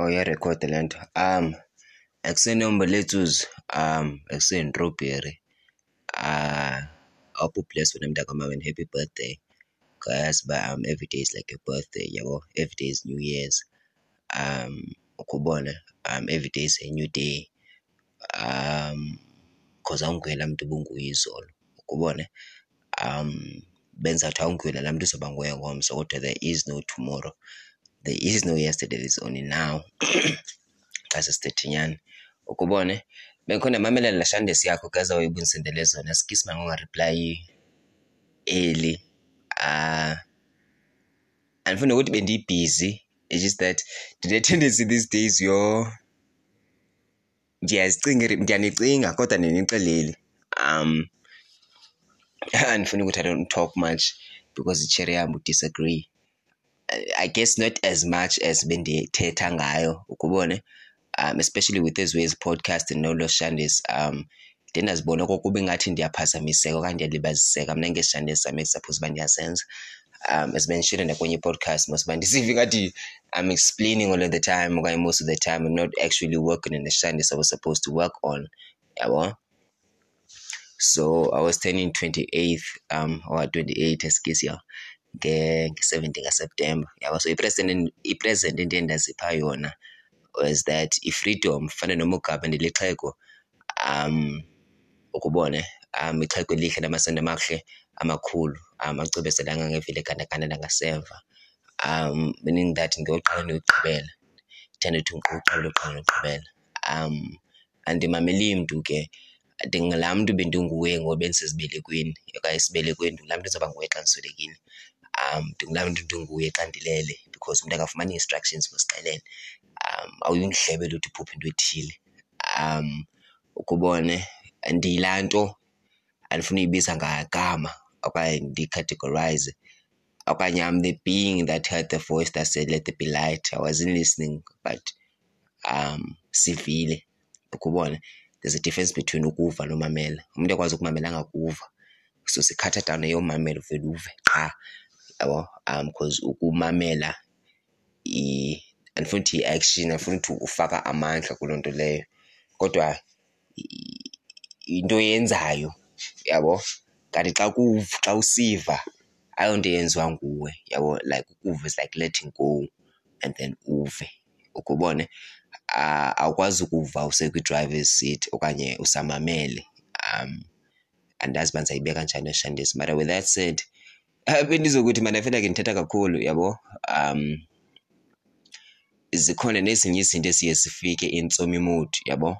Oh, oyere kotelento um eksen yombo um eksen roberi uh apu place for them to come happy birthday. Cause uba um every day is like a birthday yabo? Every day is new years. Um ukubona um every day is a new day. Um cause awungwela mntu ubunguyizolo ukubone um benza ukuthi awungwela la mntu uzoba nguye ngomso kodwa there is no tomorrow. there is no yesterday there's only now. Xa sisithethinyani ukubone bekho ndamamelela laa shandesi yakho kazawaye ubundisendele zona. Sikhisima ngongariplayi eli uh, andifuni ukuthi bendiyibhizi it's just that ndinetendency these days yo. Ndiyazicinga ndiyanicinga kodwa ndinixeleli um andifuni ukuthi i don't talk much because itsheri yam udisagree I guess not as much as bendithetha ngayo ukubone um especially with ezi ways podcast and all those shandis um de ndazibona okokuba ingathi ndiyaphazamiseka okanye ndiyalibaziseka. Mna ngezishandi ezizam ezisaphose uba sense, um as mentioned nakwenye i-podcast mos uba ndisive ingathi i'm explaining all of the time okanye most of the time i'm not actually working in the shandis i was supposed to work on yabo? So i was turning 28th um or 28 as guess yeah. nge-17 ngaseptemba yabo so i-president i-president into endazipha yona was that i-freedom fana ugaba ndilixheko um ukubone um ixheko elihle namasendo amahle amakhulu um acubezela angangevile gandaganda nangasemva. Um meaning that ngiyoqala ndiyoqhubela ndithanda uthi uqabela uqala ndiyoqhubela um andimameli mntu ke ndingalaa mntu bendinguye ngoku bendisezibelekweni okanye esibelekweni ndulaa mntu uzawuba nguye xa ndiswelekile. Um ndingulaa mntu ndinguye xa ndilele because umntu akafumani ii-instructions masixelele um awuyindlebe uthi uphuphe into ethile. Um ukubone ubone ndiyilaa nto andifuna uyibiza ngagama okanye ndicategorize okanye I'm the being that heard the voice that said let the be light. I wasn't listening but um sivile ukubona. There's a difference between ukuva nomamela. umuntu akwazi ukumamela angakuva so sikhatha down eyomamela uvele uve qha yabo um because ukumamela andifuni uthi yi-action andifuni uthi ufaka amandla kuloo nto leyo kodwa yinto oyenzayo yabo. Kanti xa xa usiva ayonto eyenziwa nguwe yabo like ukuva is like letting go and then uve ukhe ubone. Awukwazi ukuva usekwi-driver's seat okanye usamamele um andazi uba ndizayibeka njani iShandes mara with that said bendizokuthi mna ke ndithetha kakhulu yabo. Um zikhona nezinye izinto esiye sifike intsomi mood yabo.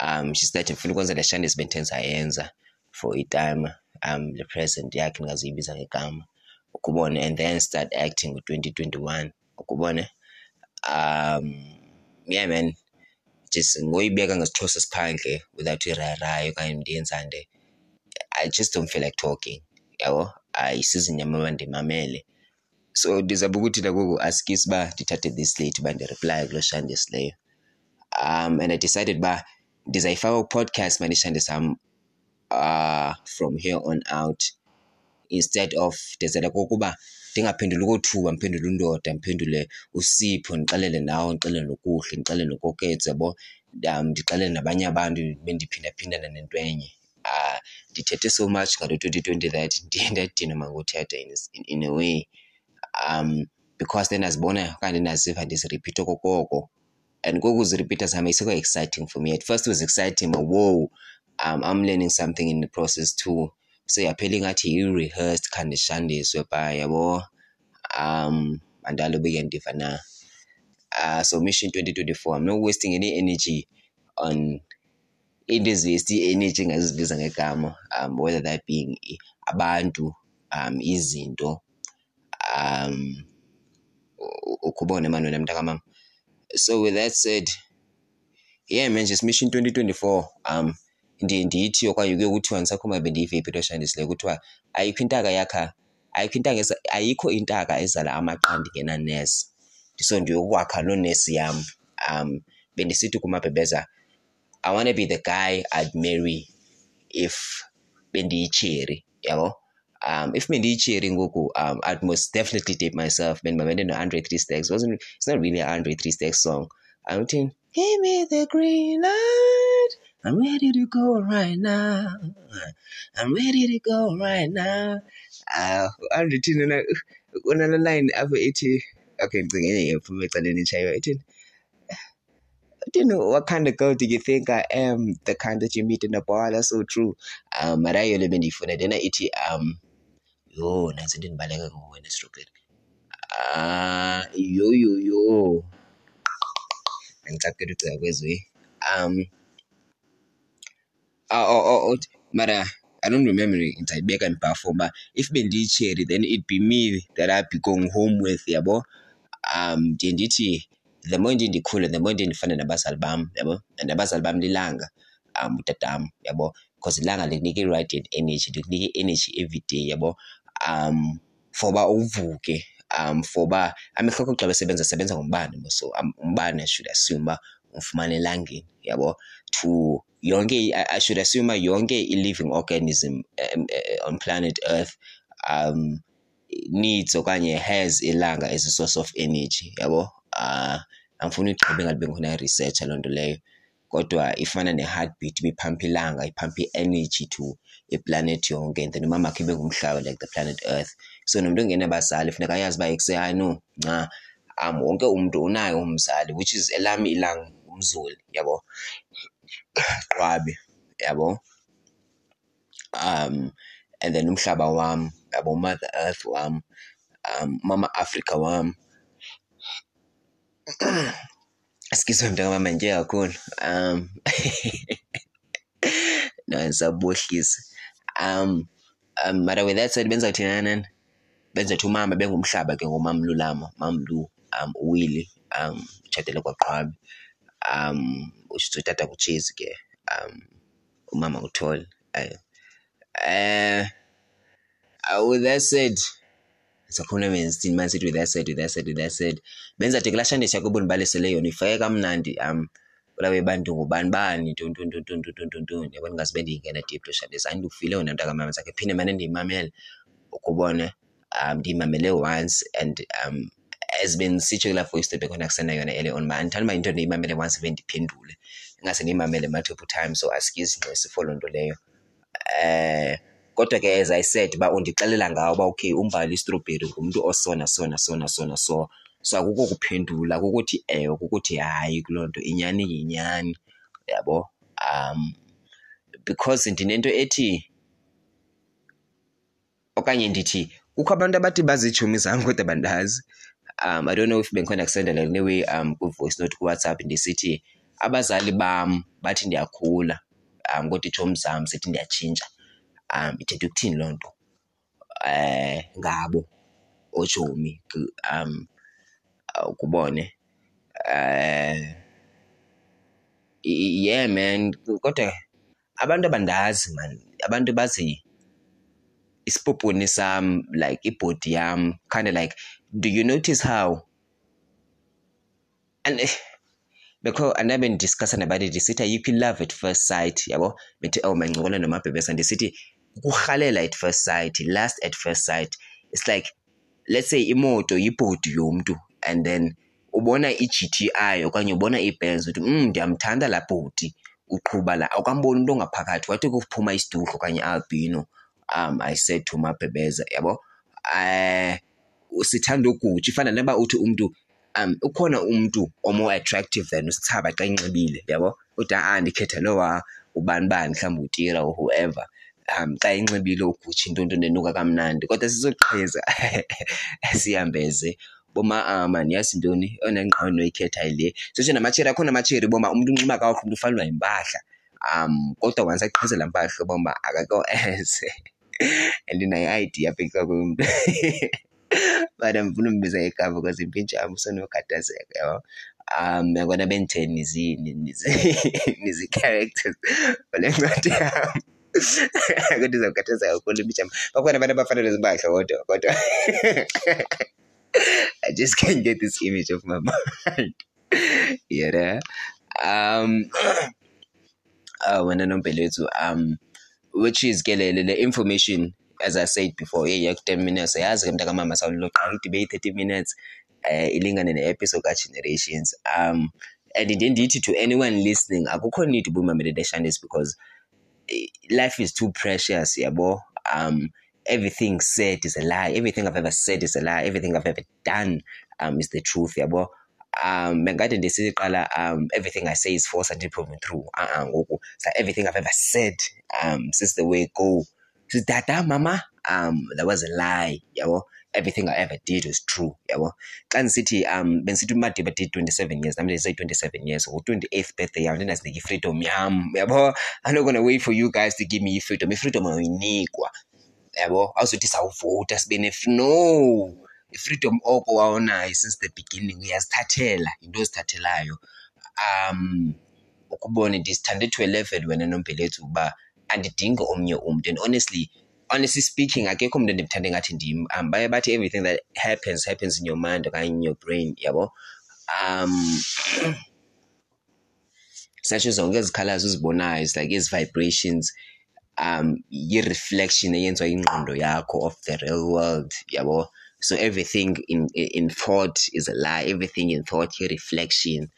Um she said ndifuna ukwenza le Shandes bendithe ndizayenza for itime um le present yakhe ndingazuyibiza ngegama ukubone and then start acting ngo-twenty twenty-one ukhe. Um yeah man just ngoyibeka ngesiXhosa siphandle without irayirayi okanye ndiyenzande I just don't feel like talking yabo. Ayisizi nyam uba ndimamele. So ndizawube ukuthi nangoku askisi uba ndithathe this late uba ndireply kulo shandisileyo. Um and I decided uba ndizayifaka ku-podcast mani iShandes zam uh from here on out instead of ndenzela kokuba ndingaphenduli kothuba ndiphendule uNdoda ndiphendule uSipho ndixelele nawe ndixelele noKuhle ndixelele nokoketsa bo um Ndixelele nabanye abantu bendiphindaphindana nento enye. Uh ndithethe so much ngalo twenty twenty that ndiye ndadinwa mangothetha in in a way um because ndiye ndazibona okanye ndaziva ndiziripitha okokoko and ngoku uziripitha zam ayisekho exciting for me. At first it was exciting but whoa um I'm learning something in the process too. Seyaphela ingathi yi-rehearsed khange ndishandiswe phaa yabo. Um andalo ubike ndiva na. Uh so mission twenty twenty-four I'm not wasting any energy on iinto ezi-waste i-energy engazuzibiza ngegama um whether that being abantu um izinto um ukhubone manwena mntakamama. So with that said yeah man just mission twenty twenty-four um ndiye ndithi okanye kuye kuthiwa ndisakhuma bendiyiva phi into eshandisileyo kuthiwa ayikho intaka yakha ayikho intaka ayikho intaka ezala amaqandi ngenanesi ndiso ndiyokwakha loo nesi yam. Um bendisithi kumabhebheza I wanna be the guy I'd marry if bendiyitsheri yabo. um if bendiyi-cherry ngoku um i'd most definitely date myself. Bendimamele no-andre three stacks. Wasn't it's not really an andre three stacks song. I'm think give me the green light. I'm ready to go right now. I'm ready to go right now. Uh andre thina unala line apho ithi okay ndicinge enye yephuma ecaleni itshayiwe ithini you know, what kind of girl do you think I am? The kind that you meet in the bar. That's so true. Um, mara yole bendifuna dena ithi um yo nansi into endibaleka nguwe nestropheni ah yo yo yo angicakela ucinga kwezwe um oh, oh, oh, oh, mara I don't remember ndizayibeka ndibhafo uba if bendiyi-cherry then it'd be me that I'd be going home with yabo um ndiye ndithi the more nje ndikhule the more nje ndifane nabazali bam yabo? And abazali bam lilanga um utatam yabo? Because ilanga likunika i-radiant energy likunika i-energy every day yabo? Um for uba uvuke um for uba amehloko xa besebenza sebenza ngombane so um, umbane should assume uba umfumane elangeni yabo? To yonke I should assume yonke i-living organism um, uh, on planet earth um needs okanye has ilanga as a source of energy yabo? Uh angifuni ugqibe ngathi bengikhona i-research loo nto leyo kodwa ifana ne-heartbeat ibiphampa ilanga iphampa i-energy to iplanet yonke and then umamakhe ibe ngumhlaba like the planet earth. So nomntu ongenabazali funeka ayazi uba ekuse hayi no nca um wonke umntu unayo umzali which is elami ilanga umzuli yabo? Qwabe yabo? Um and then umhlaba wam yabo mother earth wam um mama africa wam excuse me mntakamama nje kakhulu um ndisabohlisa um um with that said benza thina nani? Benza thi umama bengumhlaba ke ngomamlulama mamlu um uwili um utshatele kwaqhwabi. Um utata kutshezi ke um umama utholi uh, uh, with that said sokulemenzini mansithi with acid with acid with acid benza de kulashandisa kubulibalisele yona ifake kamnandi um kula bantu ngubani bani ntontontontontontontontoni yabona ngaze bendiyingena deep pressure this feel ona ndaka mama zakhe phinde mane ndiyimamele ukubone um ndiyimamele once and um as been sitsho kulaa voice tape ekhona kusena yona ele on mani ndithanda uba into ndiyimamele once ive ndiphendule ingase ndiyimamele multiple times so asike izingxesi for loo nto leyo. Um kodwa ke as i said uba undixelela ngawo uba okay umbali istrobheri ngumntu osona sona sona sona so so akukho kuphendula kukuthi ewe kukuthi hayi kuloo nto inyani yinyani yabo? Um because ndinento ethi okanye ndithi kukho abantu abathi bazitshomi zam kodwa bandazi. Um i don't know if bendikhona kusendela newe um kwi-voice note kuwhatsapp ndisithi abazali bam bathi ndiyakhula um kodwa itshomi zam sithi ndiyatshintsha um ithetha ukuthini loo nto um ngabo ootshomi um ukubone um yeah man kodwa abantu abandazi man abantu bazi isipoponi sam like ibhodi yam kind of like do you notice how and bekho andabe ndidiscussa nabantu ndisithi ayikho i-love at first sight yabo? Bethi oh mancokola nomabhebesa ndisithi kurhalela at first sight last at first sight. It's like let's say imoto yibhodi yomntu and then ubona i-G_T_I okanye ubona iBenz uthi um ndiyamthanda laa bhodi uqhuba la awukamboni umntu ongaphakathi wathi kuphuma isiduhlo okanye albino um I said to Mabhebeza yabo? Um sithanda ugutsha ifana noba uthi umntu um ukhona umntu omore attractive than usithaba xa inxibile yabo? Uthi a ndikhetha lowa ubani bani mhlawumbi utira or whoever um xa inxibile ugutsha into nto nenuka kamnandi kodwa sizoqheza. Sihambeze. Boma amani yazi ntoni? Eyona ngqawe noyikhetha yile seshe namatsheri akhona amatsheri boma umntu unxiba kakuhle umntu ufanelwa yimpahla. Um kodwa once aqhezela mpahla boma akakho eze and nayo i-idea apha ekakumntu but andifuna umbiza igama because impintsham usenokhathazeka yabo um yakona bendithe nizi-characters. Ole ncwadi yam akutiza kukataza wakulibisha pakuona bana bafana nezibakha kodwa kodwa I just can't get this image of my mind. yeah. Um uh wena nompelo wethu um which is kelele le information as I said before yeah yak 10 minutes yazi ke mntaka mama sawuloqa idebate 30 minutes eh ilingane ne episode ka generations um and indeed to anyone listening akukho need to ubumamele the shanties because life is too precious yabo um everything said is a lie. Everything i've ever said is a lie. Everything i've ever done um is the truth yabo um bengade ndisiqala um everything i say is false until proven true. Uh-uh ngoku. So everything i've ever said um since the way go. Dada mama um that was a lie yabo everything i ever did was true yabo? Xa ndisithi um bendisithi umadiba did twenty-seven years nam ndisay twenty-seven years ngo-twenty-eighth birthday yam ndinasinika ifreedom yam yabo? I'm not gonna wait for you guys to give me ifreedom. Ifreedom ayinikwa yabo? Awuzothi sawuvota sibe no! Ifreedom oko wawonayo since the beginning uyazithathela yinto ozithathelayo. Um ukubone ndisithande to a level wena nombelethu uba andidingi omnye umntu and honestly honestly speaking akekho umntu endimthande ngathi ndim um baye bathi everything that happens happens in your mind okanye in your brain yabo? Um satsho zonke ezi khalazo uzibonayo is like ezi vibrations um yi-reflection eyenziwa ingqondo yakho of the real world yabo? So everything in in thought is a lie everything in thought yi-reflection.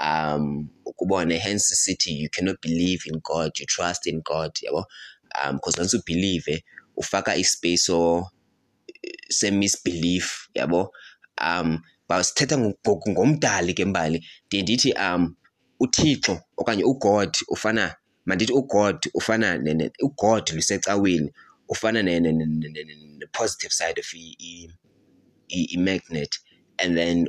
Um ukubone hence sithi you cannot believe in god you trust in god yabo um because once you believe ufaka ispace se-misbelief yabo? Um basithetha ngomdali ke mbali ndiye ndithi um uthixo okanye ugod ufana mandithi ugod ufana ugod lusecaweni ufana ne-positive side of i-magnet and then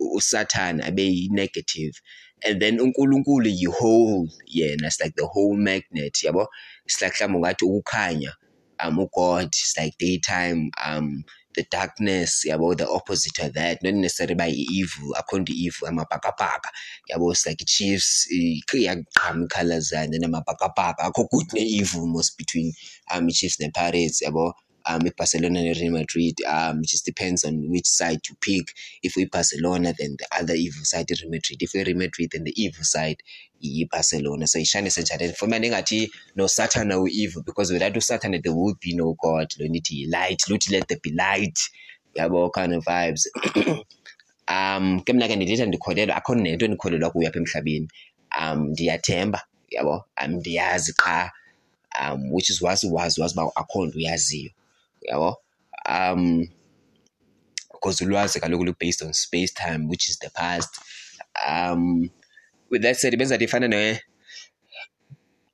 uSatan abe yi-negative and then uNkulunkulu yi-whole yena it's like the whole magnet yabo? It's like mhlawumbe ungathi ukukhanya um uGod it's like daytime um the darkness yabo? The opposite of that. Not necessarily by evil akho nto evil amabhakabhaka yabo? It's like chiefs iyaqhama i-colors and then amabhakabhaka. Akho good ne-evil most between um i-chiefs ne-pirates yabo um Barcelona and Real Madrid. Um, it just depends on which side you pick. If we Barcelona, then the other evil side is Real Madrid. If we Real Madrid, then the evil side is Barcelona. So ishane senjani. For me, ndingathi no Satan no evil because without Satan there would be no God. Lo nithi light. Luthi let there be light. Yabo kind of vibes. um ke mna ke ndithetha ndikholelwa akho nento endikholelwa kuyo apha emhlabeni um ndiyathemba yabo um ndiyazi qha um which is wazi wazi wazi uba akho nto uyaziyo yabo? Um because ulwazi kaloku lu-based on space time which is the past. Um with that said benza ifana ne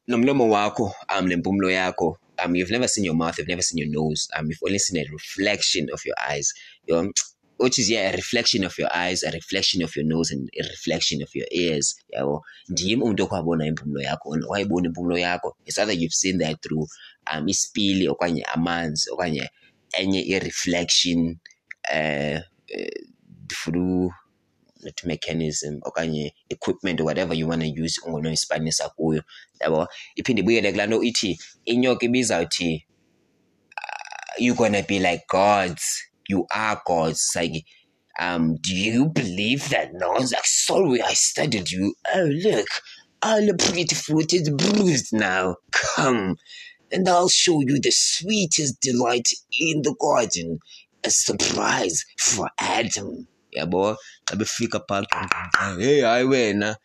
nomlomo wakho um nempumlo yakho um you've never seen your mouth you've never seen your nose um you've only seen a reflection of your eyes. Your which is yeah a reflection of your eyes a reflection of your nose and a reflection of your ears yabo? Ndim umuntu okwabona impumlo yakho wayibona impumlo yakho. It's either you've seen that through um isipili okanye amanzi okanye enye i-reflection uh, uh through not mechanism okanye equipment or whatever you want to use ongonoyisipanisa kuyo yabo? Iphinde ibuyele kulaa nto ithi inyoka ibizawuthi uh, you're gonna be like gods you are gods it's like um do you believe that no it's like sorry i studied you? Oh look all fruit is bruised now. Come and I'll show you the sweetest delight in the garden, a surprise for Adam. Yeah, boy. Yabo, xa befika phaa hey I wena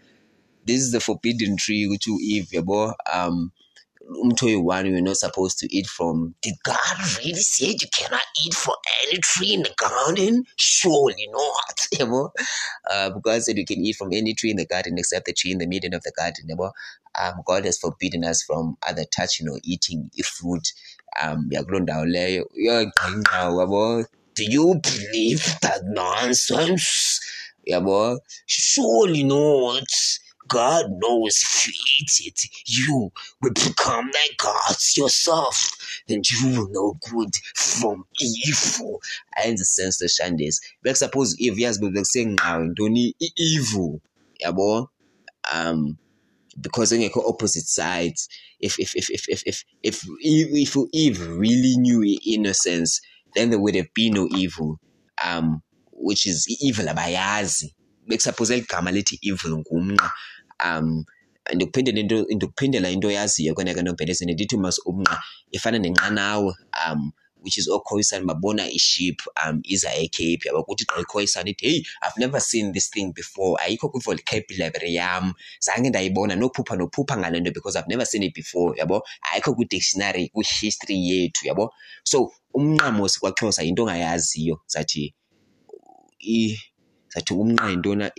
this is the forbidden tree which you Eve yabo um umthi you one you're not supposed to eat from did God really say you cannot eat from any tree in the garden? Surely not yabo uh, God said you can eat from any tree in the garden except the tree in the middle of the garden yabo um, God has forbidden us from other touching or eating fruit um do you believe that nonsense? Yeah, boy. surely not God knows if you you will become like gods yourself, and you will know good from evil. And ayenza sense seshandes bekusuppose if yazi bekusengqayo ntoni i-evil yabo um because engekho opposite sides. If if if if if if if if Eve really knew innocence then there would have been no evil. Um which is evil abayazi bekusuppose eli gama lithi evil um ndikuphindela into ndikuphindela into yaziyo kona ke nombhelezeni ndithi mas umnqa ifana nenqanawe um which is okhoyisani babona iship um iza ecape. Yabo kuthi xa ikhoyisani ithi hey i've never seen this thing before. Ayikho kwi-vocabulary yam. Zange ndayibona nophupha nophupha ngale nto because i've never seen it before yabo. Ayikho kwi-dictionary kwi-history yethu yabo. So umnqamo kwaxhosa yinto ongayaziyo. Zathi i zathi umnqa yintona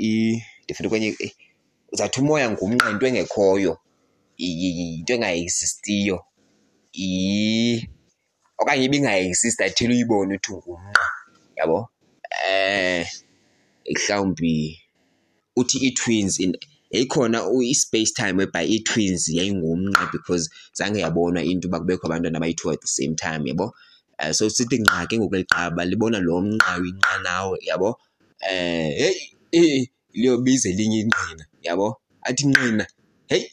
ndifuna kwenye zathi umoya ngumnqa into engekhoyo yinto engaexistiyo okanye ibingaexist athile uyibone uthi ngumnqa yabo? Eh mhlawumbi uthi ii-twins yayikhona i-space time whereby ii-twins yayingumnqa because zange yabonwa into uba kubekho abantwana abayi-two at the same time yabo? Um so sithi nqa ke ngoku libona lo mnqa uyinqanawe yabo? Eh heyi liyobiza elinye inqina yabo? Athi nqina heyi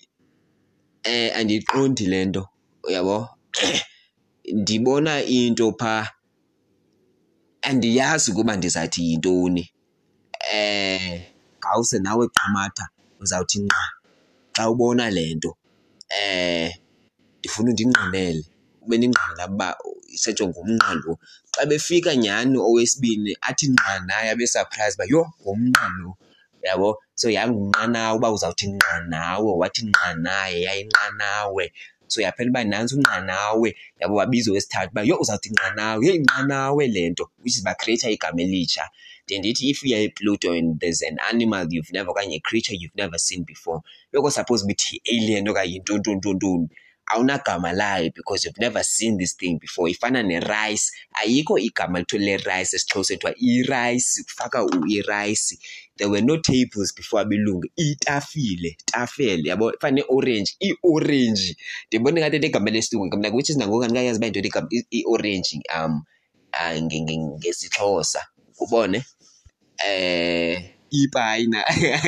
eh andiyiqondi le nto yabo? Ndibona into phaa andiyazi ukuba ndizathi yintoni. Eh ngawuse nawe qamatha uzawuthi nqa xa ubona le nto eh ndifuna undingqinele ube ningqina uba isentsho ngumnqa lo. Xa befika nyhani owesibini athi nqa naye abe surprise uba yho ngumnqa lo yabo. So yangunqanawe uba uzawuthi nqanawe wathi nqanaye yayinqanawe so yaphela uba nantsi unqanawe yabo wabiza wesithathu uba yho uzawuthi nqanawe yho inqanawe le nto which is bacreata igama elitsha. De ndithi if you're epluto and there's an animal you've never okanye creature you've never seen before yoko suppose ubithi yi-alien okanye yintontontontoni awunagama layo because you've never seen this thing before. Ifana nerayisi ayikho igama lithiwa lerayisi esixhosa ethiwa irayisi kufaka irayisi there were no tables before abelungu itafile tafele yabo? Ifana neorange iorange. Ndibona ngathi legama lesilungu ngamna which is nangoku andikayazi uba yintoni igama iorange um ngesixhosa. Ubone? Eh ipayina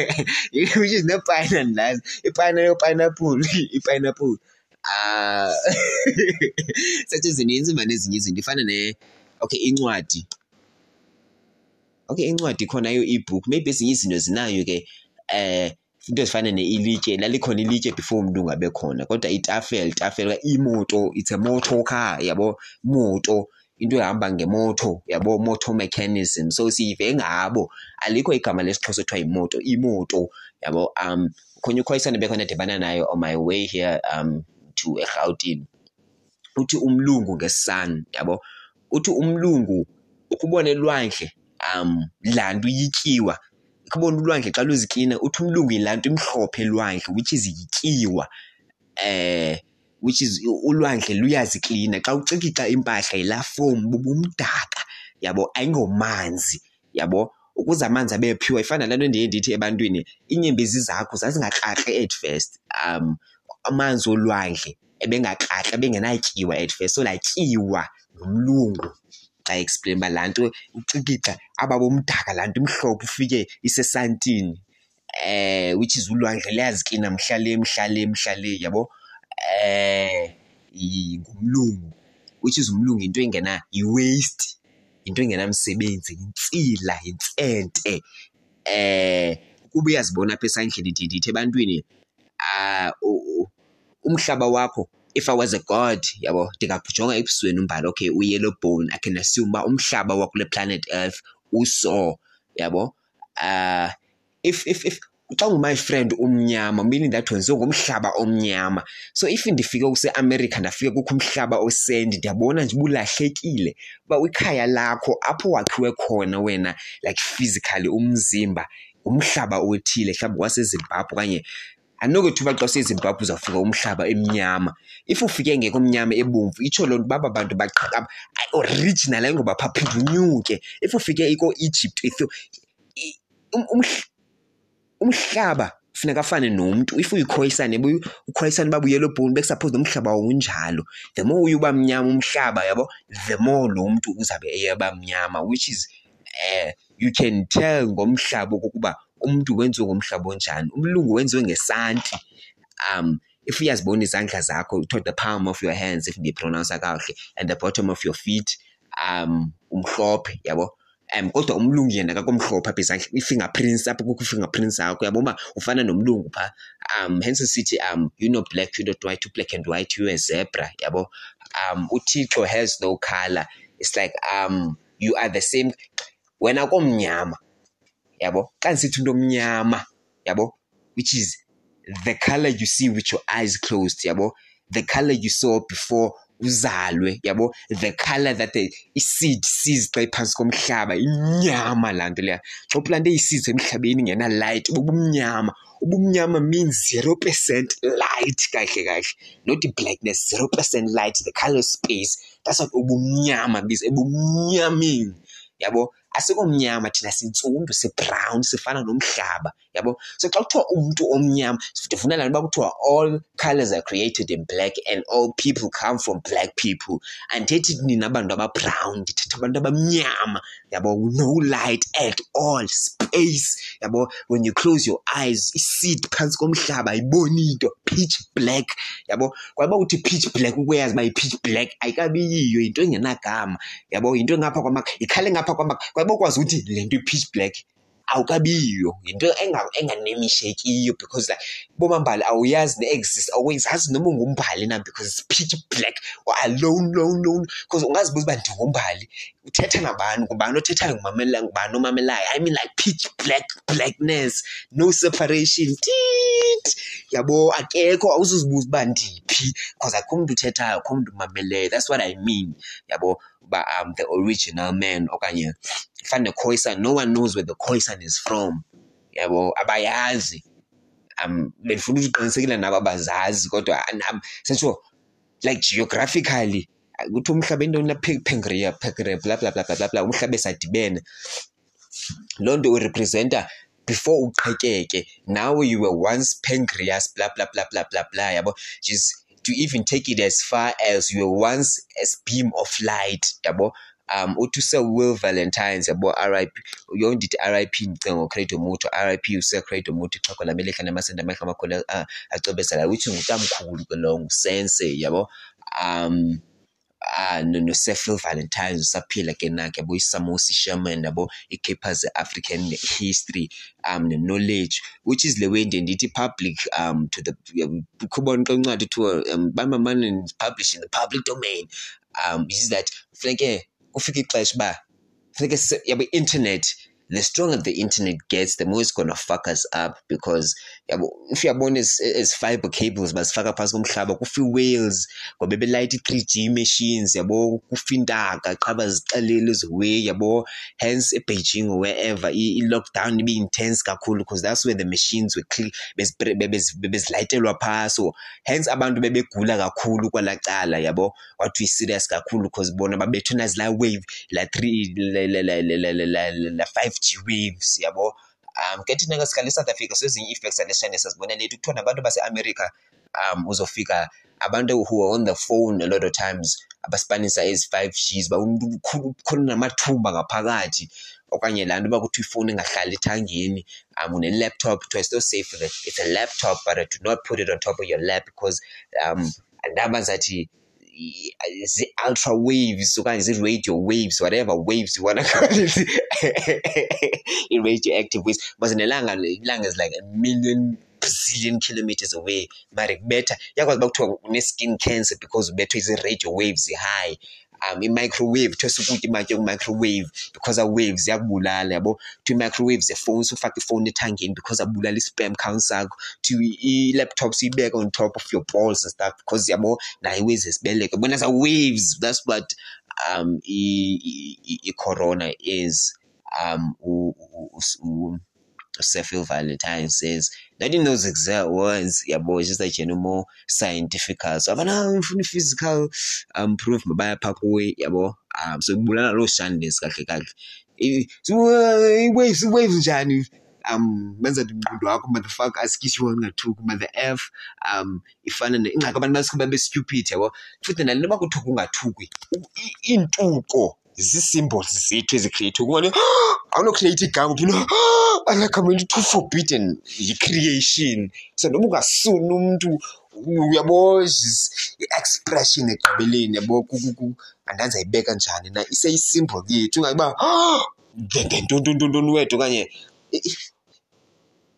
which is nepayina ndilazi ipayina yopineapple ipineapple. Ah such ezininzi mani ezinye izinto. Ifana ne okay incwadi. Okay incwadi khonayo ebook maybe ezinye izinto zinayo ke eh into ezifana ne-ilitye lalikhona ilitye before umntu ungabe khona kodwa itafile itafile imoto it's a motor car yabo? Moto into ehamba ngemoto yabo? Motor mechanism so siyive ngabo. Alikho igama lesixhosa ekuthiwa yimoto imoto yabo? Um khonye ukhoyisana bekhona ndibana nayo on my way here um to eRhawutini uthi umlungu ngesun yabo? Uthi umlungu ukubona elwandle um laa nto yityiwa. Kubona ulwandle xa luziklina uthi umlungu yilaa nto imhlophe elwandle which is yityiwa eh which is ulwandle luyaziklina xa ucikixa impahla yilaa fom bubumdaka yabo ayingomanzi yabo. Ukuze amanzi abephiwa ifana laa nto ndiye ndithi ebantwini iinyembezi zakho zazingakrakre at first um amanzi olwandle ebengakrakri ebengenatyiwa at first so latyiwa nomlungu xa explain uba laa nto ucikixa aba bomdaka laa nto imhlophe ufike isesantini eh which is ulwandle liyaziklina mhla le mhla le mhla le yabo? Eh ngumlungu which is umlungu into engena yi-waste into engenamsebenzi yintsila yintsente. Eh kuba uyazibona apha esandleni ndithi ebantwini uh, umhlaba wakho if I was a god yabo ndingajonga ebusweni umbhalo okay u-yellow bone I can assume uba umhlaba wakule planet earth uso yabo. Uh, if if if xa ungu-my friend umnyama meaning that wenziwe ngomhlaba omnyama. So if ndifike kuseamerica ndafike kukho umhlaba osendi ndiyabona nje ubulahlekile uba ikhaya lakho apho wakhiwe khona wena like physically umzimba umhlaba othile mhlawumbi wasezimbabwe okanye andinokuthi thuba xa usezimbabwe uzawufika umhlaba emnyama. If ufike ngekho mnyama ebomvu itsho loo nto baba bantu baqhakaba original ayingoba phaa unyuke. If ufike iko-egypt umhlaba funeka afane nomntu. If uyikhoyisane ukhoyisane uba buyelo bhoni bekusaphose nomhlaba wawunjalo the more uye uba mnyama umhlaba yabo the more lo mntu uzawube eyeba mnyama which is uh, you can tell ngomhlaba okokuba umntu wenziwe ngomhlaba onjani? Umlungu wenziwe ngesanti. Um if uyazibona izandla zakho to the palm of your hands if ndiyipronounsa kakuhle and the bottom of your feet um umhlophe yabo? Um kodwa umlungu yena kakomhlophe apha izandla i-fingerprints apho kukho i-fingerprints yakho yabo? Uba ufana nomlungu phaa um hence sithi um you know black you not white black and white you a zebra yabo? Um uthixo has no color. It's like um you are the same wena komnyama yabo? Xa ndisithi into omnyama yabo? Which is the color you see with your eyes closed yabo? The color you saw before uzalwe yabo? The color that the i-seed sees xa iphantsi komhlaba inyama laa nto leya. Xa uplante ii-seeds emhlabeni ngena-light ubumnyama. Ubumnyama means zero percent light kahle kahle not blackness zero percent light the color space. That's what ubumnyama biza ebumnyameni yabo asikomnyama thina sintsundu sibrown sifana nomhlaba yabo? So xa kuthiwa umntu omnyama nto uba kuthiwa all colors are created in black and all people come from black people. Andithethi nina abantu ababrown ndithetha abantu abamnyama yabo? No light at all space yabo? When you close your eyes iseed phantsi komhlaba ayiboni into pitch black yabo? Kwaba uthi pitch black ukuyazi uba yi-pitch black ayikabiyiyo yinto engenagama yabo? Yinto engapha kwamaka ikhale ngapha kwamaka. Kwaba ukwazi ukuthi le nto i-pitch black awukabiyo. Yinto enganemishekiyo because like bomambali awuyazi ne-exist awuzazi noma ungumbhali na because it's pitch black or alone lone lone because ungazibuza uba ndingumbhali uthetha nabani? Ngubani othethayo? Ngubani omamelayo? I mean like pitch black blackness no separation. Tit yabo akekho awuzuzibuza uba ndiphi. Because akho mntu uthethayo akho mntu umameleyo. That's what i mean. Yabo uba um the original man okanye fane khoisan no one knows where the khoisan is from. Yabo abayazi. Um bendifuna uqinisekile nabo abazazi kodwa sensho like geographically kuthi umhlaba intoni lapengria pengria bla bla bla bla bla umhlaba esadibene. Loo nto urepresenta before uqhekeke now you were once pancreas bla bla bla bla bla bla yabo? Just to even take it as far as you were once a beam of light yabo? Um uthi usewill valentines yabo? Rip yondithi rip yonke ndithi r i p ndicinga ngocredo muto r i p usecredo muto ixhego lamelehla namasende amehla amakhulu acobezela which ngutamkhulu ke lo ngusense yabo? Um no, no Seffield Valentines usaphila ke nakhe yabo isamosi Sherman yabo i-capers African history um knowledge which is the way ndithi public um to the kubona xa uncwadi kuthiwa um bamamane publish in the public domain. Um is that funeke kufika ixesha uba funeke yabo internet the stronger the internet gets, the more it's gonna fuck us up because if uyabona as, as fiber cables basifaka phasi komhlaba kufa i-whales ngoba belayita i-three G machines yabo kufa intaka qha bazixelele eziway yabo hence eBeijing or wherever i-lockdown ibe intense kakhulu because that's where the machines were bezilayitelwa phasi so hence abantu bebegula kakhulu kwala cala yabo wathi serious kakhulu because bona babethwe nazila wave la three la five G waves yabo? Um ke thina sikhala eSouth Africa sezinye i-effects aleshane sazibonele lethu kuthiwa nabantu base-America um uzofika abantu who are on the phone a lot of times abasipanisa ezi-five Gs umntu khona namathumba ngaphakathi. Okanye laa nto uba kuthiwa ifowuni engahlali ethangeni um une-laptop kuthiwa still safe that it's a laptop but do not put it on top of your lap because um andaba zathi zii-ultra waves okanye zii-radio waves whatever waves you wanna call it. I-radioactive waves. Because nelanga ilanga is like a million zillion kilometers away. Mari kubetha iyakwazi uba kuthiwa une-skin cancer because ubethwe izi-radio waves high um i-microwave kuthiwa sukutya imatye ku-microwave because a-waves ziyakubulala yabo? Kuthiwa i-microwave zefowuni sufaka ifowuni ethangeni because abulala i-sperm count sakho kuthiwa i-laptop siyibeka on top of your balls and stuff because yabo? Nayo iwaves esibeleko bona za-waves that's what um i-corona is um Seffield Valentine says not in those exact words. Yabo it's just like you know more scientifical so abana ngifuna physical um proof mabaya pha kuwe yabo um so kubulala lo shandness kahle kahle so waves waves njani um benza ingqondo wakho motherfucker asikisho ngathuki ma the f um ifana ingxaki abantu basike babe stupid yabo? Futhi nalento bakuthuka ungathuki intuko zii-symbols zethu ezicreate ukubona awunocreate igama phina alakameli too forbidden yi-creation so noma ungasuni umntu uyabo i-expression egqibeleni yabo andanzi ayibeka njani na ise-symbol yethu ungayiba ngentontontoni wethu okanye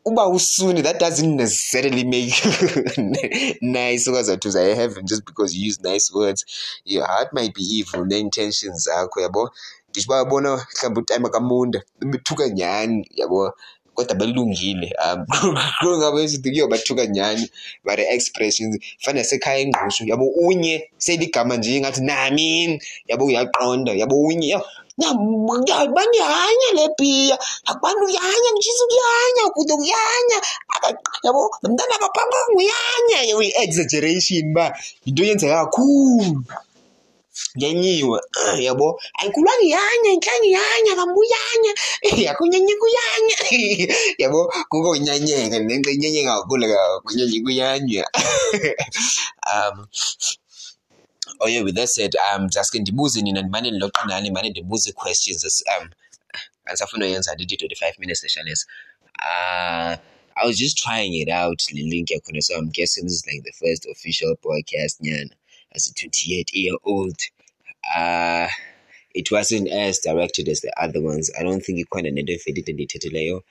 uba usuni that doesn't necessarily make nice okwazathi uzaye heaven just because you use nice words. Your heart might be evil ne-intentions zakho yabo? Ndisho uba bona mhlawumbi utime kamunda bethuka nyhani yabo? Kodwa belungile um growing up esithi kuyo bathuka nyhani but expressions fana sekhaya engqushu yabo? Unye seligama nje ngathi nami yabo uyaqonda yabo? Unye nya banyanya lepiya abantu yanya ngizu yanya kudu yanya yabo mntana akapamba nguyanya i-exaggeration uba yinto yenzeka kakhulu nyanyiwe yabo ayikulwani yanya intlani yanya kambuyanya yakunyanye kuyanya yabo kukonyanyeka nenxa inyenyeka kakhulu kunyenye kuyanya um oh yeah with that said I'm um jaske ndibuze nina ndimane ndiloqinani ndimane ndibuze questions um andisafuna uyenza ndithi twenty-five minutes sessionesi uh I was just trying it out link yakhona so I'm guessing this is like the first official podcast nyana. As a 28 year old uh it wasn't as directed as the other ones. I don't think ikhona nento evelile ndiyithethileyo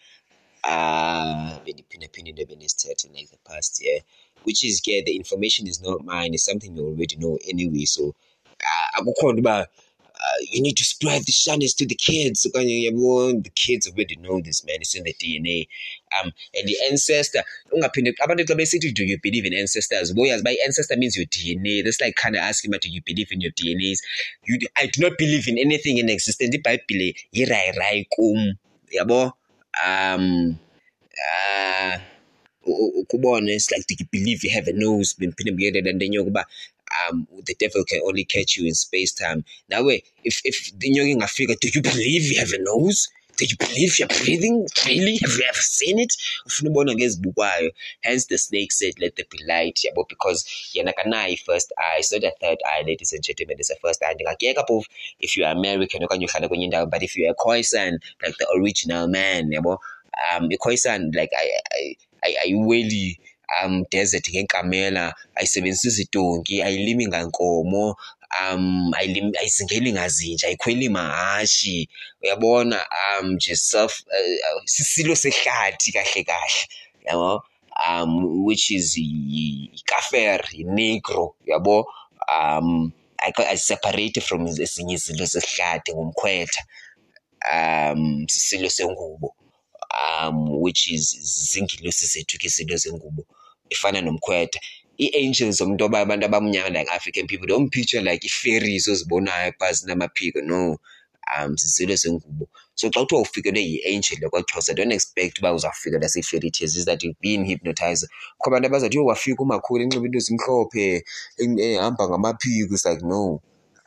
uh bendiphinde-phinde into ebendisithethe like the past year which is yeah the information is not mine. It's something you already know anyway. So akukho uba uh, you need to spread the shyness to the kids the kids already know this man. It's in the dna um and the ancestor do you believe in ancestors? Boyazi uba i-ancestor means your dna that's like kind of asking uba do you believe in your dnas you, i do not believe in anything in existence. Yirayilayi kum yabo? Um uh ukubona it's like do you believe you have a nose bendiphinde mbuyele le nto enyoka uba um the devil can only catch you in space time nawe if if inyoka ingafika do you believe you have a nose? Do you believe you're breathing really have you ever seen it? Ufuna ubona ngezibukwayo. Hence the snake said let there be light yabo because yena kanayo i-first eye it's not a third eye ladies and gentlemen it's a first eye. If you're american okanye uhlala kwenye indawo but if you're a khoisan like the original man yabo um ikhoisan like ayiweli um desert ngenkamela ayisebenzisi izitonki ayilimi ngankomo um ayizingeli ngazinja ayikhweli mahashi uyabona um nje self uh, sisilo sehlathi kahle kahle yabo? Um which is ikafer inegro yabo? Um ayiseparate from ezinye izinto zesihlathi ngumkhwetha um sisilo sengubo um which is zingilosi zethu ke izinto zengubo ifana nomkhwetha. Ii-angels zomntu abantu abamnyama like african people don't picture like ii-fairies ozibonayo phaa zinamaphiko no um zizilo zengubo. So xa kuthiwa ufikelwe yi-angel kwaxhosa don't expect uba uzawufikelwa zii-fairy tales is that you've been hypnotized? Kho abantu abazathi yho wafika umakhulu enxiba into ezimhlophe ehamba ngamaphiko. It's like no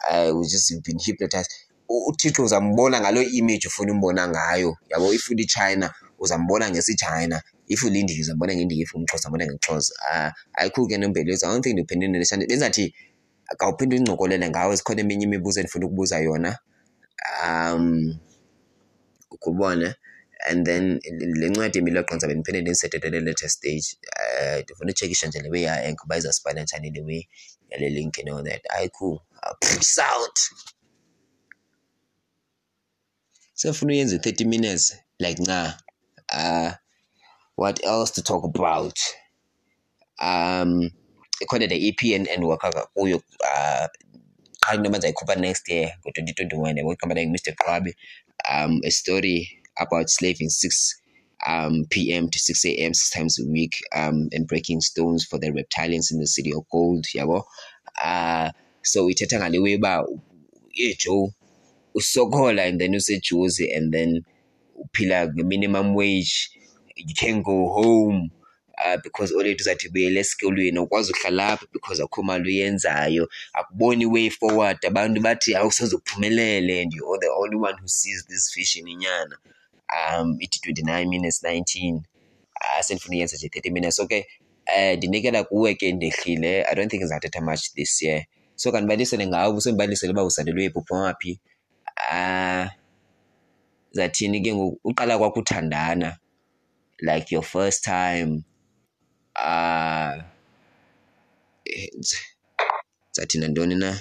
uh, just you've been hypnotized uthixo uzambona ngalo image ufuna umbona ngayo. Yabo if ulichina uzambona ngesichina. If ulindiya uzambona ngendiya. If umxhosa ambona ngexhosa. Uh, ayikho ke nombelezi. I don't think ndiphendule benza benzathi kawuphinde uncokolele ngawo zikhona eminye imibuzo endifuna ukubuza yona. Um ukubona and then le ncwadi emiloqonza bendiphinde ndindisethetele later stage um ndifuna utshekisha nje le way yaenk uba izawuspana njani le way yale link and all that. Ayi cool out sefuna uyenza i-thirty minutes like nah uh what else to talk about um ikhona the EP and endiwakha kuyo uh qha into ayikhupha next year ngo-twenty twenty-one yabo Mr Qwabi um a story about slaving six um p.m. to 6 a.m. six times a week um and breaking stones for the reptilians in the city of gold yabo uh so ithetha ngale way uba yejoe usokola and then usejuzi and then uphila nge-minimum wage. You can go home uh, because olethu uzathi buyele esikolweni ukwazi uhlala apha because akho mali uyenzayo. Akuboni way forward. Abantu bathi awusazophumelele and you're the only one who sees this vision inyana um ithi twenty-nine minutes nineteen. Uh, sendifuna uyenza nje thirty minutes. Okay um ndinikela kuwe ke ndehlile. I don't think ndizawuthetha much this year. So kandibalisele ngawo usembalisele uba uzalelwe phi uphuma uh zathini ke ngoku? Uqala kwakho uthandana like your first time. Uh zathi nantoni na?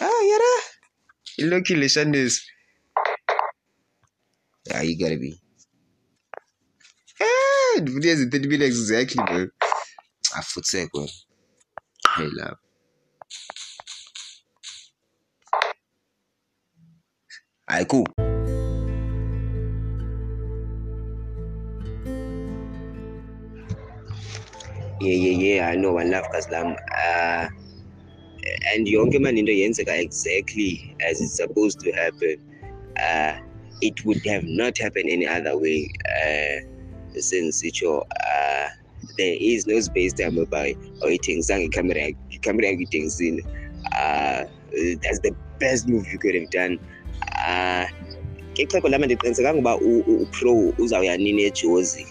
Ah yara ilokile shandisi yeah you gotta be. Ah ndifuna ezi 30 minutes exactly bro. Afutheke wena hey love hayi cool. Yeah yeah yeah i know one love kazi lam uh, and mani into yenzeka exactly as it's supposed to happen. Uh, it would have not happened any other way uh, sensitsho uh, there is no space time whereby oyithengisanga icamera icamera yakho ithengisile uh, that's the best move you could have done uh, ngexheko lama ndiqinisekanga uba upro uzawuya nini ejozi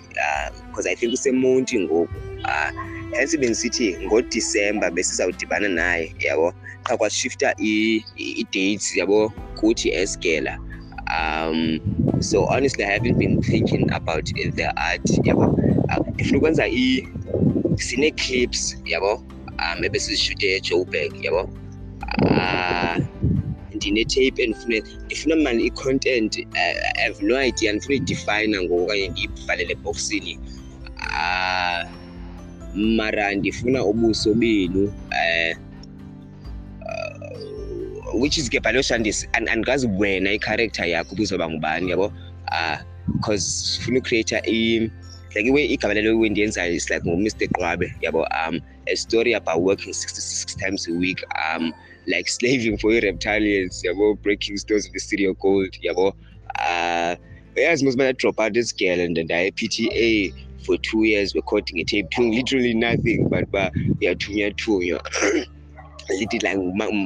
because uh, i think usemonti ngoku. Uh, hence bendisithi ngodisemba besizawudibana naye yabo? Xa kwashifta i-dates yabo? Kuthi esgela um so honestly i haven't been thinking about the art yabo? Ndifuna ukwenza sine-clips yabo? Um ebesizishute ejoburg yabo? Uh, ndine-tape endifune ndifuna mani i-content uh, have no idea ndifuna uyidefina ngoku okanye ndiyibhalele ebhoksini uh, mara ndifuna ubuso benu uh, uh, which is ke bhaloshandisi andikazi wena icharacter yakho ubuzoba ngubani yabo? Uh, cause sifuna ucreata like iwe igama lelo iwe ndiyenzayo is like ngo-mr qwabe yabo? Um a story about working 66 times a week um like slaving for i-reptilians yabo breaking stones in the city of gold yabo. Uh yazi mos mana drop out this girl and ndaye PTA for two years recording a tape doing literally nothing but ba uyathunywa thunywa lithi like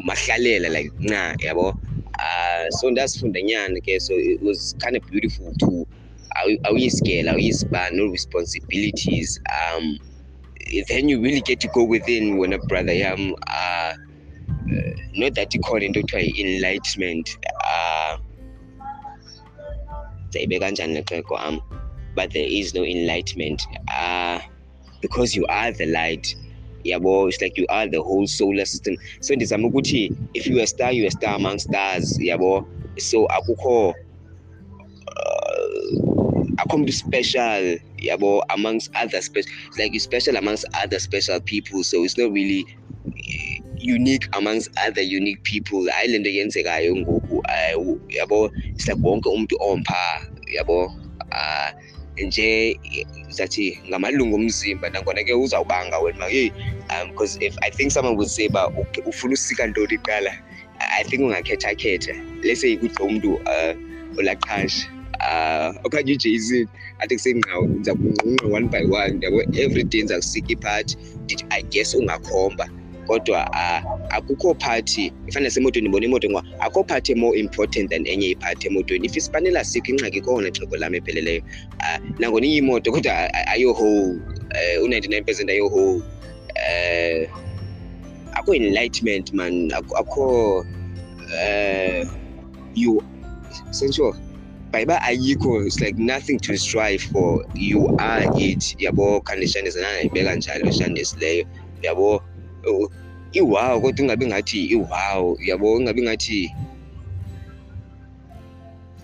mahlalela like nca yabo. Uh so the nyana ke so it was kind of beautiful to awuyisigela awuyisibani no responsibilities. Um then you really get to go within wena brother yam uh, uh not that ikhona into kuthiwa i-enlightenment uh ndizayibe kanjani nexeko am but there is no enlightenment. Uh because you are the light yabo it's like you are the whole solar system. So ndizama ukuthi if you are star you are star among stars yabo. So akukho akho mntu special yabo amongst other special like you special amongst other special people. So it's not really unique amongst other unique people. Hayi le nto yenzekayo ngoku yabo it's like wonke umntu ompha yabo. Uh, nje zathi ngamalungu omzimba nangona ke uzawubanga wena hey um because if i think someone would say ba ufuna usika ntoni iqala i think ungakhethakhetha. Lese ikudla umntu uh olaqhasha uh okanye ujayson athi kusengqawo ndiza kunqunqa one by one yabo every day ndiza kusika iphathi ndithi i guess ungakhomba. Kodwa akukho phathi ifana semotweni ndibona imoto ngoba akho phathi more important than enye iphathi emotweni. If isipanela sikho ingxaki kona xhego lam epheleleyo. Uh, nangona iyimoto kodwa ayohole uh, u-ninety-nine percent ayohole uh, akho enlightenment man. Akho uh, you sensure bayiba ayikho it's like nothing to strive for. You are it. Yabo khandi shandesi nanayibeka njalo ishandisileyo yabo iwow kodwa ingabi ngathi iwow yabo ingabi ngathi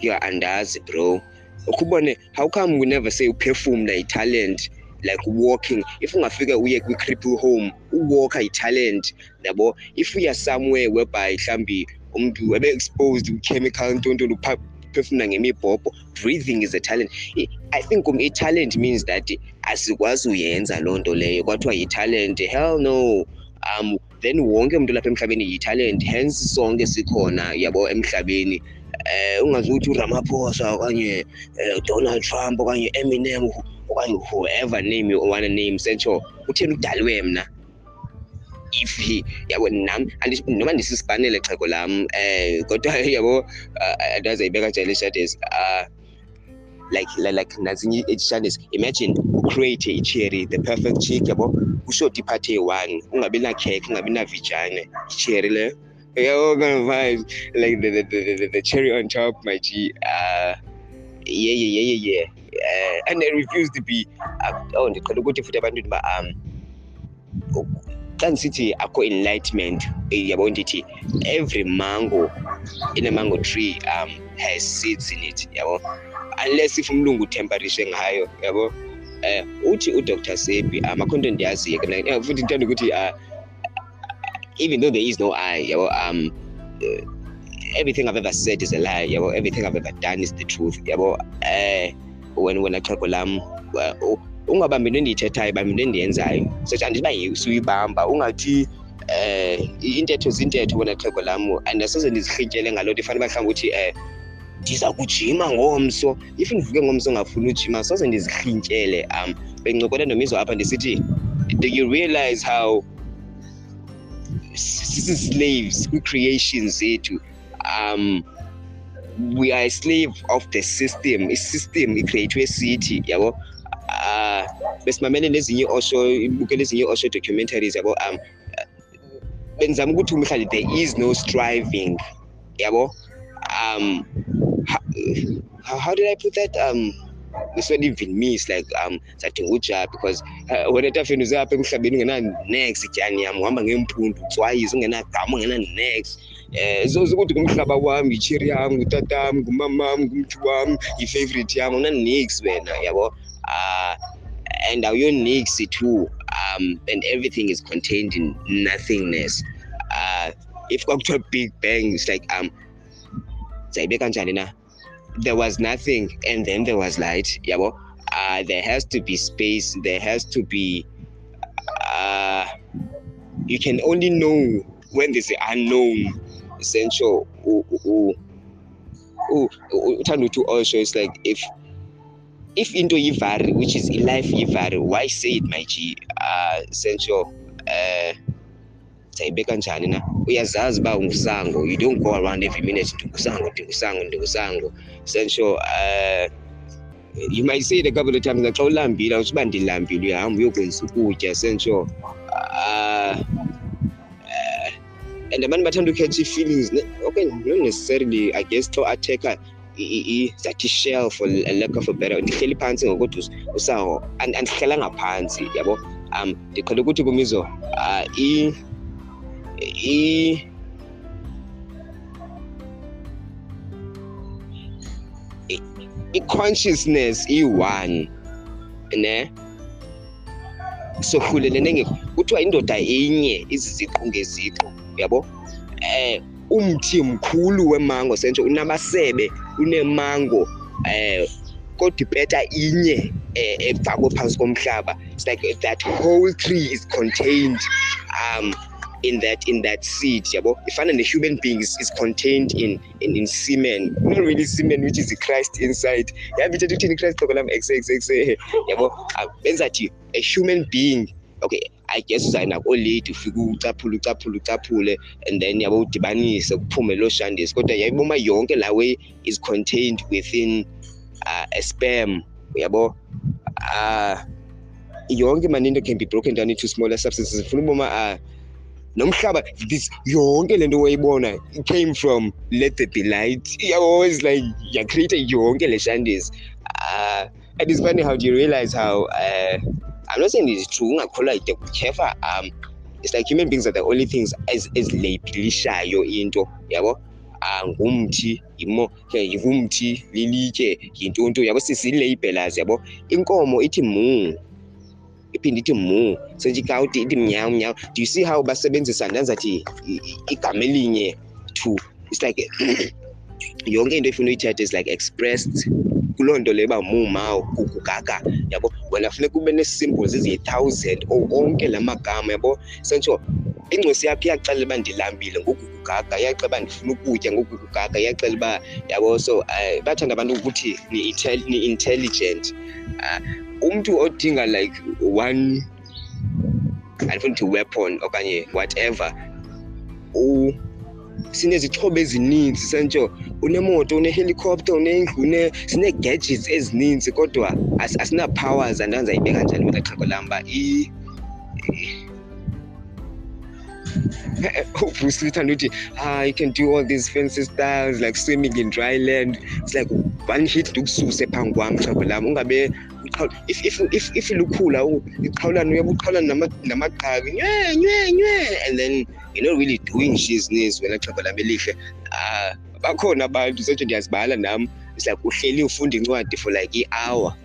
ya andazi bro. Ukubone how come we never say uphefumla i-talent like walking? If ungafika uye kwi-cripple home uwalker i-talent yabo if uya somewhere whereby mhlawumbi umntu ebe-exposed chemical ntontoni uphefumla ngemibhobho breathing is a talent. I think um i-talent means that asikwazi uyenza loo nto leyo kwathiwa yi-talent. Hell no. Um then wonke umuntu lapha emhlabeni yi-talent hence sonke sikhona yabo emhlabeni. Eh ungazuthi uRamaphosa okanye Donald Trump okanye Eminem okanye whoever name you wanna name sentsho utheni udalwe mna? If he yabo nam noma ndisisipanele xhego lam eh kodwa yabo andazayibeka njalo ishades uh like like nazinye itshandes imagine ucreate icherry the perfect chick yabo? Ushoti iphathi eyi-one ungabi nakhekhe ungabi navijane. Icherry leyo yabo kind of vibes. Like the, the, the, the, the cherry on top my g uh yeah yeah yeah yeah yeah. Uh, and i refuse to be uh, oh ndiqhela ukuthi futhi abantwini ba um xa ndisithi akho enlightenment yabo ndithi every mango in a mango tree um has seeds in it yabo? Unless if umlungu uthemparishe ngayo yabo eh uthi udr sebi amakho nto endiyaziyo ke mna. Futhi ndithanda ukuthi uh, even though there is no i yabo um uh, everything i've ever said is a lie yabo everything i've ever done is the truth yabo eh wena wena xhego lam uh, ungabambi into endiyithethayo bambi into endiyenzayo such andithi uba suyibamba ungathi eh intetho zintetho wena xhego lam andasoze ndizirhityele ngaloo nto ifane uba mhlawumbi uthi um ndiza kujima ngomso. If ndivuke ngomso ungafuni ujima soze ndizirhintyele um bendincokole nomizwa apha ndisithi do you realize how sisi-slaves kwi-creation zethu um we are a slave of the system isystem icreathwe sithi yabo? Uh besimamele nezinye osho ibukele ezinye osho documentaries yabo um benzama ukuthi umhlali there is no striving yabo? Um how, how did i put that? Um this not even me it's like um sadinga uja because uh, wena etafeni uze apha emhlabeni ungena-nex tyani yam uhamba utswayiza ungenagama ungena-nex um so ukuthi ngumhlaba wam yitsheri yam ngutatam ngumamam ngumthi wam yi-favorite yam una-nix wena yabo? Uh, and awuyo-nix too. Um and everything is contained in nothingness. Uh if kwakuthiwa big bang it's like um zayibe kanjani na there was nothing and then there was light yabo. Uh there has to be space there has to be uh you can only know when there's the unknown essential uthanda uthi also it's like if if into yivari which is life yivari why say it my g uh essential uh sayibeka njani na? Uyazazi uba ungusango you don't go around every minute ndingusango ndingusango ndingusango. Essential uh you might say it a couple of times xa ulambile awuthi uba ndilambile uyahamba uyokwenza ukutya. Essential uh, uh, and abantu bathanda ukhetha ii-feelings okay not necessarily i guess xa atheka zathi shell for a lack of a better ndihleli phantsi ngokuthi usaho andihlelanga phantsi yabo? Um ndiqhele ukuthi kumizo uh, i i i-consciousness iyi-one ne? Sohlulelene kuthiwa indoda inye iziziqu ngeziqu yabo eh umthi mkhulu wemango sentsho unamasebe unemango eh kodwa ipeta inye efakwe phantsi komhlaba. It's like that whole tree is contained um in that in that seed yabo? Ifana ne-human being is, contained in, in in semen. Not really semen which is christ inside. Yabo ithetha uthini christ? Xoko lam xxx yabo? Benza thi a human being okay i guess uzayinako late ufike ucaphule ucaphule ucaphule and then yabo udibanise kuphume loo shandisi kodwa yayiboma yonke la way is contained within uh, a sperm yabo? Uh, yonke maninto can be broken down into smaller substances. Funa uboma uh, nomhlaba this yonke lento wayibona came from let there be light. You always like yacreate yonke le shandisi uh, and it's funny how do you realize how uh, i'm not saying it's true ungakholwa ide kutyhefa um it's like human beings are the only things ezilabelishayo into yabo? Uh, ngumthi yimo ngumthi lilitye yintonto yabo? Sisi-labelers yabo? Inkomo ithi mu iphinde ithi mu senjikawuti ithi mnyawu mnyawu do you see how basebenzisa ndanzathi igama elinye to it's like yonke into efuna uyithetha is like expressed. Kuloo nto leyo uba mumawo kugaga yabo? Wena funeka ube nee-symbols eziyi-thousand onke la magama yabo? Sentsho ingcosi yakho iyaxelela uba ndilambile ngokukugaga iyaxela uba ndifuna ukutya ngokukugaga iyaxela uba yabo? So um bathanda abantu ukuthi ni-intelligent. Uh, umntu odinga like one andifuna uthi weapon okanye whatever sinezixhobo ezininzi sentsho unemoto unehelicopter unendlu sinee-gadgets ezininzi kodwa asina-powers andandizayibeka njani kwela xhego lam uba ubruce lithanda uthi ah you can do all these fancy styles like swimming in dry land. It's like one hit ndikususe phambi kwam xhego lam ungabe if if if if lukhula iqhawulana uyabe uqhawulana namaqhabi nywe nywe nywe and then you're not really doing shizness wena xhego lam elihle. Uh, bakhona abantu sentsho ndiyazibala nam it's like uhleli ufunda incwadi for like i-hour.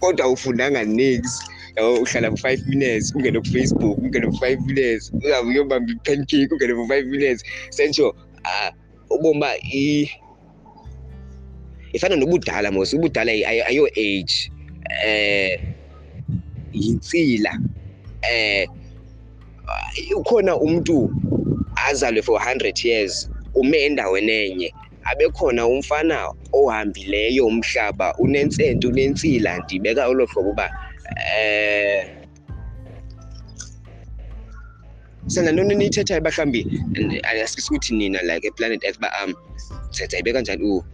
Kodwa ufundanga nix yabo uhlala for-five minutes ungene kufacebook ungene for-five minutes uzabe uyobamba i-pancake ungene for-five minutes. Sentsho um ubomi uba ifana nobudala mos ubudala ayo age eh yintsila eh ukhona umuntu azalwe for 100 years ume endaweni enye. Abe khona umfana ohambileyo umhlaba unentsento unentsila ndibeka olo hlobo uba eh senantoni niyithethayo bahlambi asikuthi nina like eplanet earth uba um sizayibeka njani? U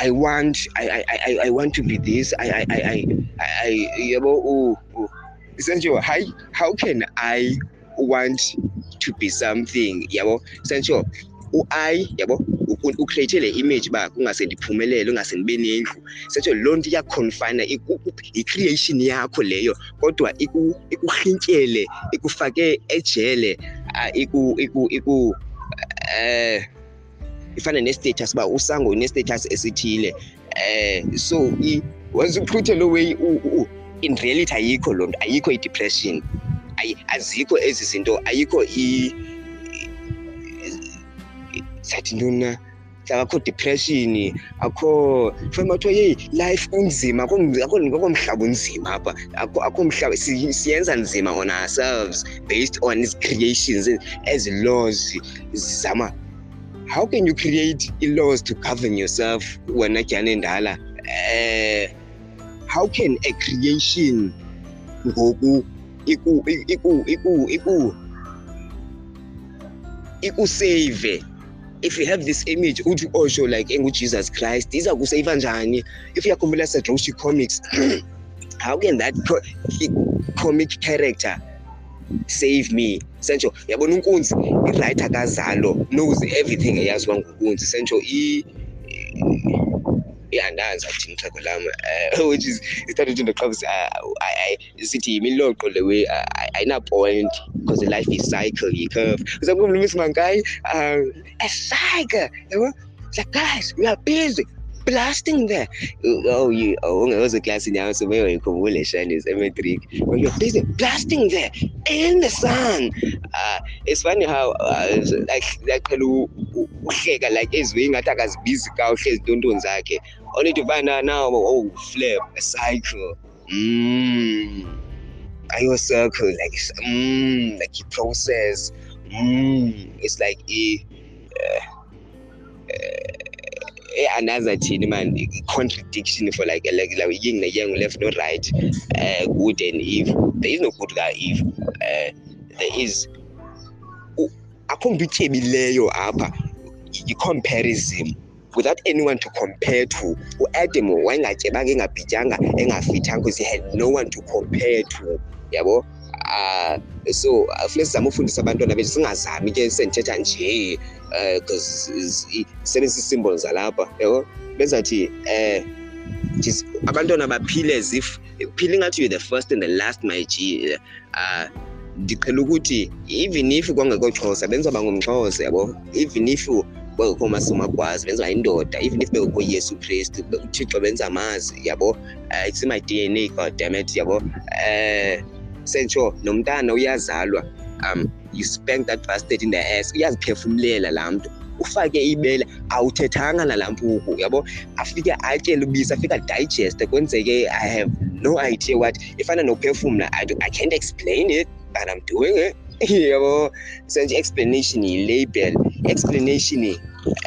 I want I, I I I want to be this. I I I I, I yabo u sentsho hi. How can I want to be something yabo sentsho u-i yabo ucreate image uba kungase ndiphumelele nendlu. Sentsho loo nto iyakhonfina i-creation yakho leyo kodwa ikurhintyele ikufake ejele iku iku iku eh ifana nestatus uba usango unestatus esithile eh so once uphuthe lo way in reality ayikho loo nto ayikho i-depression azikho ezi zinto ayikho i sathi ntoni na akho depression akho fanele bathiwa yeyi life unzima akho mhlaba unzima apha akho mhlaba siyenza nzima on ourselves based on its creations as laws zizama how can you create i-laws to govern yourself wena tyana endala eh how can a creation ngoku iku iku iku iku ikusave if you have this image uthi osho like engujesus christ iza kuseyiva njani? If you are uyakhumbula sedroshi comics how can that comic character save me. Sentsho yabona unkunzi? Iwriter kazalo knows everything eyaziwa ngunkunzi sentsho iyandanza thina ixhego lam um which is started into clubs sithi yimiloqo le way ayinapoint because the life is cycle yi-curve uzamkumla miss mankayi um a cycle yabo? Like guys we are busy blasting there. Oh you ungekwazi eklasini yawo sobeyoyikhumbule shanis emetric when you're busy blasting there in the sun uh, it's funny how uh, like like uhleka like eziwe ingathi akazibizi ka uhlezi ntontoni zakhe. Only to find out now oh flip a cycle. Mm. ayo circle? Like mm, like process. Mm. it's like a uh, uh, another thing man contradiction for like like like yin and yang left no right uh, good and evil. There is no good ka evil. Uh, there is akho mntu utyebileyo apha yi-comparison without anyone to compare to uadam wayengatyebanga engabhityanga engafithanga because he had no one to compare to yabo? Uh, so uh, funeka sizame ufundisa abantwana bethu singazami ke sendithetha nje um because sebenzisa isymbol zalapha yabo? Benzathi um abantwana baphile as if phile ingathi you're the first and the last my g uh, ndiqhela ukuthi even if kwangekoxhosa benziwa bangumxhosa yabo? Even if bengekho masomagwazi benziwa yindoda even if bengekho yesu kristu uthixo benza amazi yabo? Uh, it's in my d n a god damn it yabo? Um sentsho nomntana uyazalwa um you spank that bastard in the ass. Uyaziphefumlela laa mntu. Ufake ibele awuthethanga nalaa mpuku yabo? Afike atyele ubisi afike adigeste. Kwenzeke i have no idea what ifana nophefumla I, I can't explain it but i'm doing it. Yabo? Senje explanation yi-label. Explanation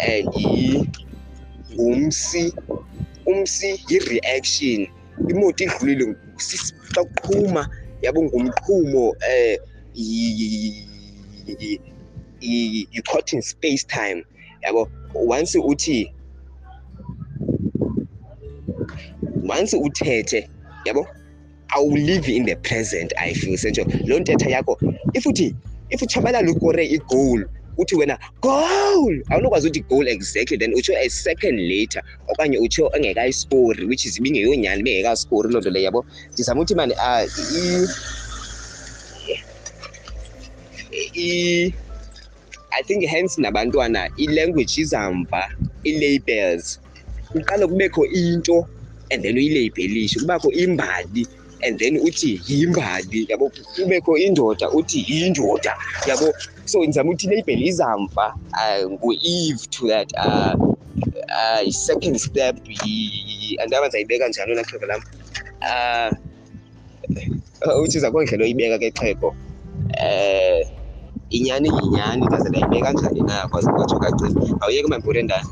um ngumsi umsi yi-reaction. Imoto idlulile xa kuqhuma yabo ngumqhumo um you caught in space time. Yabo once uthi once uthethe yabo awulive in the present i feel sentsho loo ntetha yakho if uthi if utshabalala ukore igoal uthi wena goal! Awunokwazi uthi goal exactly then utsho a second later okanye utsho engekayiskori which is ibingeyonyani ibingekaskori loo nto leyo yabo? Ndizama uthi mani um i think hence nabantwana ilanguage izamva ii-labels kuqala kubekho into and then uyilabelishe kubakho imbali and then uthi yimbali yabo? Kubekho indoda uthi yindoda yabo? So ndizama uthi ilabel izamva uh, ngu-eve to that uh, uh, second step andaba ndizayibeka ona xhego lam. Um uthi uza kondlela oyibeka ke xhego? Um inyani yinyani ndaze ndayibeka njani na? Kwaze kwatsho kagcina awuyeke mampurendana